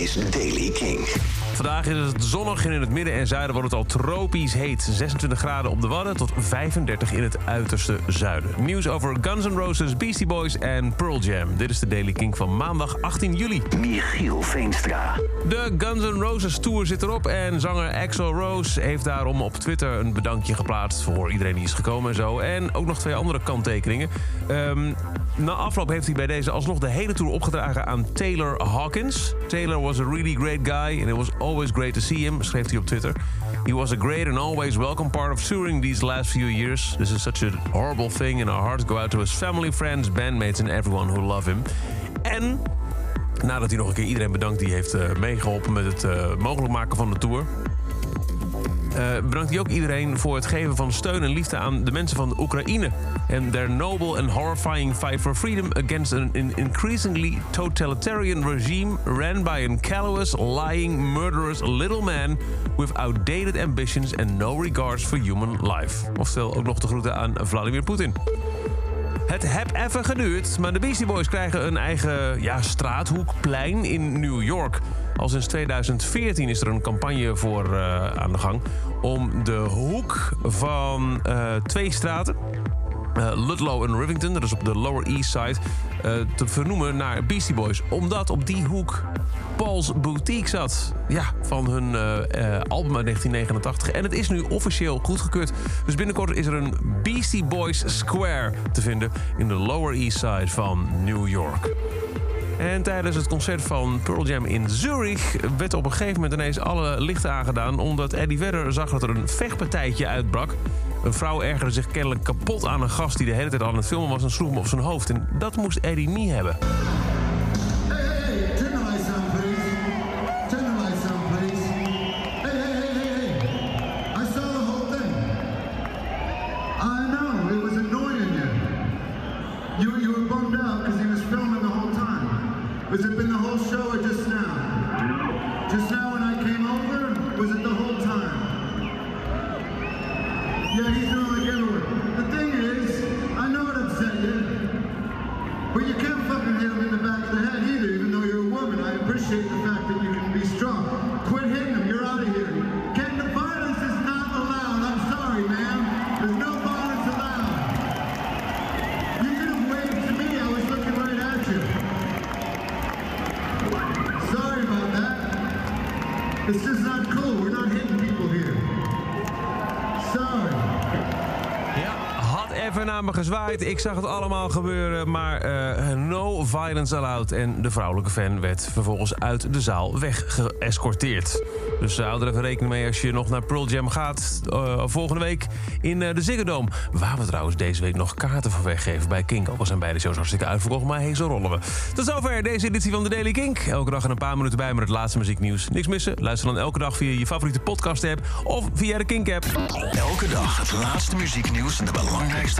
is Daily King. Vandaag is het zonnig en in het midden en zuiden wordt het al tropisch heet. 26 graden op de Wadden tot 35 in het uiterste zuiden. Nieuws over Guns N' Roses, Beastie Boys en Pearl Jam. Dit is de Daily King van maandag 18 juli. Michiel Veenstra. De Guns N' Roses Tour zit erop en zanger Axel Rose heeft daarom op Twitter een bedankje geplaatst voor iedereen die is gekomen en zo. En ook nog twee andere kanttekeningen. Ehm, na afloop heeft hij bij deze alsnog de hele tour opgedragen aan Taylor Hawkins. Taylor was a really great guy and it was always great to see him, schreef hij op Twitter. He was a great and always welcome part of touring these last few years. This is such a horrible thing and our hearts go out to his family, friends, bandmates and everyone who love him. En nadat hij nog een keer iedereen bedankt die heeft uh, meegeholpen met het uh, mogelijk maken van de tour. Uh, bedankt ook iedereen voor het geven van steun en liefde aan de mensen van Oekraïne. En their noble and horrifying fight for freedom against an increasingly totalitarian regime ran by a callous, lying, murderous little man with outdated ambitions and no regards for human life. Oftewel ook nog de groeten aan Vladimir Poetin. Het heb even geduurd, maar de Beastie Boys krijgen een eigen ja, straathoekplein in New York. Al sinds 2014 is er een campagne voor uh, aan de gang om de hoek van uh, twee straten. Uh, Ludlow en Rivington, dat is op de Lower East Side, uh, te vernoemen naar Beastie Boys. Omdat op die hoek Paul's Boutique zat. Ja, van hun uh, album uit 1989. En het is nu officieel goedgekeurd. Dus binnenkort is er een Beastie Boys Square te vinden in de Lower East Side van New York. En tijdens het concert van Pearl Jam in Zurich werd op een gegeven moment ineens alle lichten aangedaan. Omdat Eddie Vedder zag dat er een vechtpartijtje uitbrak. Een vrouw ergerde zich kennelijk kapot aan een gast die de hele tijd aan het filmen was en sloeg hem op zijn hoofd. En dat moest Eddie niet hebben. You, you were bummed out because he was filming the whole time. Was it been the whole show or just appreciate the fact that you can be strong. Quit hitting them. you're out of here. Ken, the violence is not allowed. I'm sorry, man. There's no violence allowed. You could have waved to me, I was looking right at you. Sorry about that. It's just even naar me gezwaaid. Ik zag het allemaal gebeuren, maar uh, no violence allowed. En de vrouwelijke fan werd vervolgens uit de zaal weggeëscorteerd. Dus hou er even rekening mee als je nog naar Pearl Jam gaat. Uh, volgende week in de Ziggo Dome. Waar we trouwens deze week nog kaarten voor weggeven bij Kink. Ook al zijn beide shows hartstikke uitverkocht, maar hey, zo rollen we. Tot zover deze editie van de Daily Kink. Elke dag een paar minuten bij met het laatste muzieknieuws. Niks missen? Luister dan elke dag via je favoriete podcast-app of via de Kink-app. Elke dag het laatste muzieknieuws en de belangrijkste